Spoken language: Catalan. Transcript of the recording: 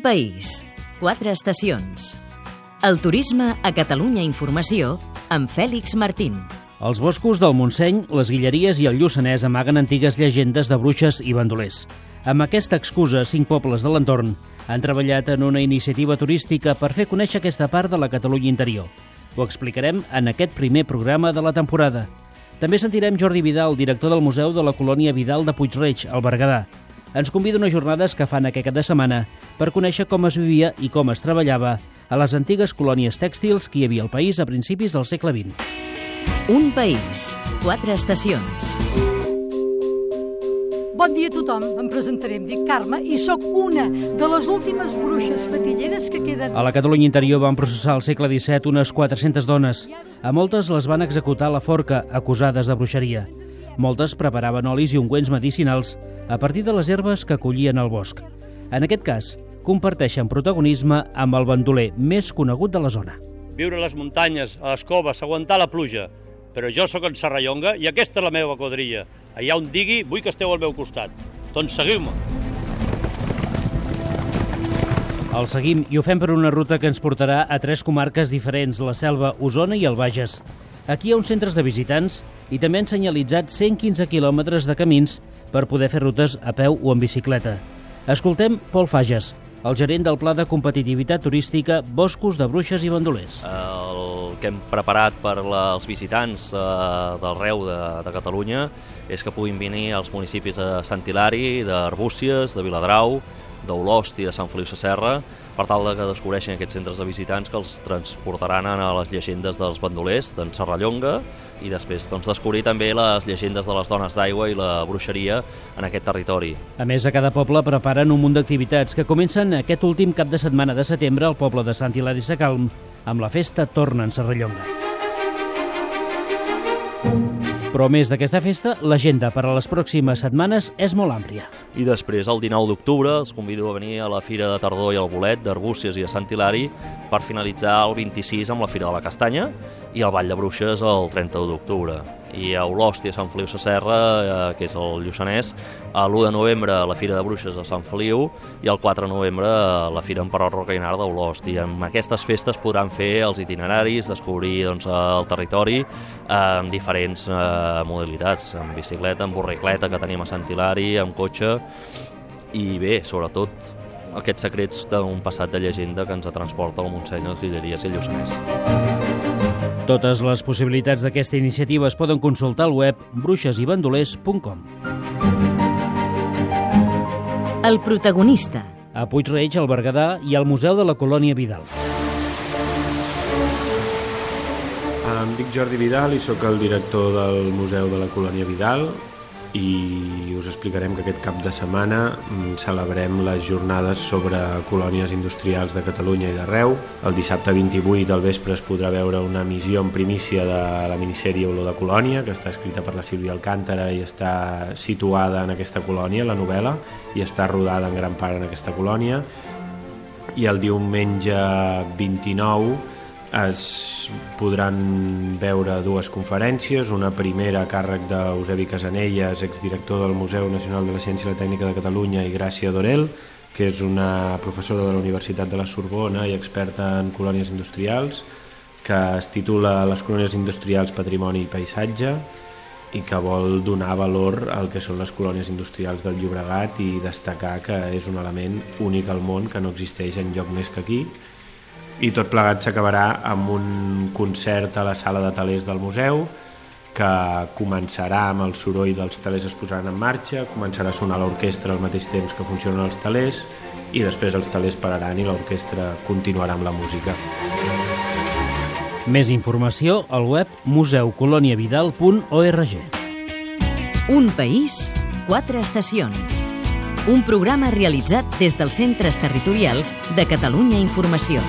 País, quatre estacions. El turisme a Catalunya Informació amb Fèlix Martín. Els boscos del Montseny, les Guilleries i el Lluçanès amaguen antigues llegendes de bruixes i bandolers. Amb aquesta excusa, cinc pobles de l'entorn han treballat en una iniciativa turística per fer conèixer aquesta part de la Catalunya interior. Ho explicarem en aquest primer programa de la temporada. També sentirem Jordi Vidal, director del Museu de la Colònia Vidal de Puigreig, al Berguedà. Ens convida a unes jornades que fan aquest cap de setmana per conèixer com es vivia i com es treballava a les antigues colònies tèxtils que hi havia al país a principis del segle XX. Un país, quatre estacions. Bon dia a tothom, em presentaré, em dic Carme i sóc una de les últimes bruixes fatilleres que queden... A la Catalunya interior van processar al segle XVII unes 400 dones. A moltes les van executar a la forca, acusades de bruixeria. Moltes preparaven olis i ungüents medicinals a partir de les herbes que collien al bosc. En aquest cas, comparteixen protagonisme amb el bandoler més conegut de la zona. Viure a les muntanyes, a les coves, aguantar la pluja. Però jo sóc en Serrallonga i aquesta és la meva quadrilla. Allà on digui, vull que esteu al meu costat. Doncs seguiu-me. El seguim i ho fem per una ruta que ens portarà a tres comarques diferents, la Selva, Osona i el Bages. Aquí hi ha uns centres de visitants i també han senyalitzat 115 quilòmetres de camins per poder fer rutes a peu o en bicicleta. Escoltem Pol Fages, el gerent del Pla de Competitivitat Turística Boscos de Bruixes i Bandolers. El que hem preparat per la, els visitants eh, d'arreu de, de Catalunya és que puguin venir als municipis de Sant Hilari, d'Arbúcies, de Viladrau, d'Olost i de Sant Feliu Sasserra per tal de que descobreixin aquests centres de visitants que els transportaran a les llegendes dels bandolers d'en Serrallonga i després doncs, descobrir també les llegendes de les dones d'aigua i la bruixeria en aquest territori. A més, a cada poble preparen un munt d'activitats que comencen aquest últim cap de setmana de setembre al poble de Sant Hilari Sacalm amb la festa Torna en Serrallonga. Però a més d'aquesta festa, l'agenda per a les pròximes setmanes és molt àmplia. I després, el 19 d'octubre, els convido a venir a la Fira de Tardor i el Bolet d'Arbúcies i de Sant Hilari per finalitzar el 26 amb la Fira de la Castanya i el Ball de Bruixes el 31 d'octubre. I a Olost i a Sant Feliu Sasserra, eh, que és el Lluçanès, l'1 de novembre la Fira de Bruixes a Sant Feliu i el 4 de novembre a la Fira Emperor Rocainar d'Olost. I amb aquestes festes podran fer els itineraris, descobrir doncs, el territori eh, amb diferents eh, modalitats, amb bicicleta, amb borricleta que tenim a Sant Hilari, amb cotxe, i bé, sobretot, aquests secrets d'un passat de llegenda que ens transporta al Montseny, les Guilleries i Lluçanès. Totes les possibilitats d'aquesta iniciativa es poden consultar al web bruixesibandolers.com. El protagonista. A Puigreig, al Berguedà i al Museu de la Colònia Vidal. Em dic Jordi Vidal i sóc el director del Museu de la Colònia Vidal i us explicarem que aquest cap de setmana mm, celebrem les jornades sobre colònies industrials de Catalunya i d'arreu. El dissabte 28 del vespre es podrà veure una emissió en primícia de la minissèrie Olor de Colònia, que està escrita per la Sílvia Alcántara i està situada en aquesta colònia, la novel·la, i està rodada en gran part en aquesta colònia. I el diumenge 29 es podran veure dues conferències, una primera a càrrec d'Eusebi Casanelles, exdirector del Museu Nacional de la Ciència i la Tècnica de Catalunya, i Gràcia Dorel, que és una professora de la Universitat de la Sorbona i experta en colònies industrials, que es titula Les colònies industrials, patrimoni i paisatge, i que vol donar valor al que són les colònies industrials del Llobregat i destacar que és un element únic al món que no existeix en lloc més que aquí i tot plegat s'acabarà amb un concert a la sala de talers del museu que començarà amb el soroll dels talers es posaran en marxa, començarà a sonar l'orquestra al mateix temps que funcionen els talers i després els talers pararan i l'orquestra continuarà amb la música. Més informació al web museucoloniavidal.org. Un país, quatre estacions. Un programa realitzat des dels centres territorials de Catalunya Informació.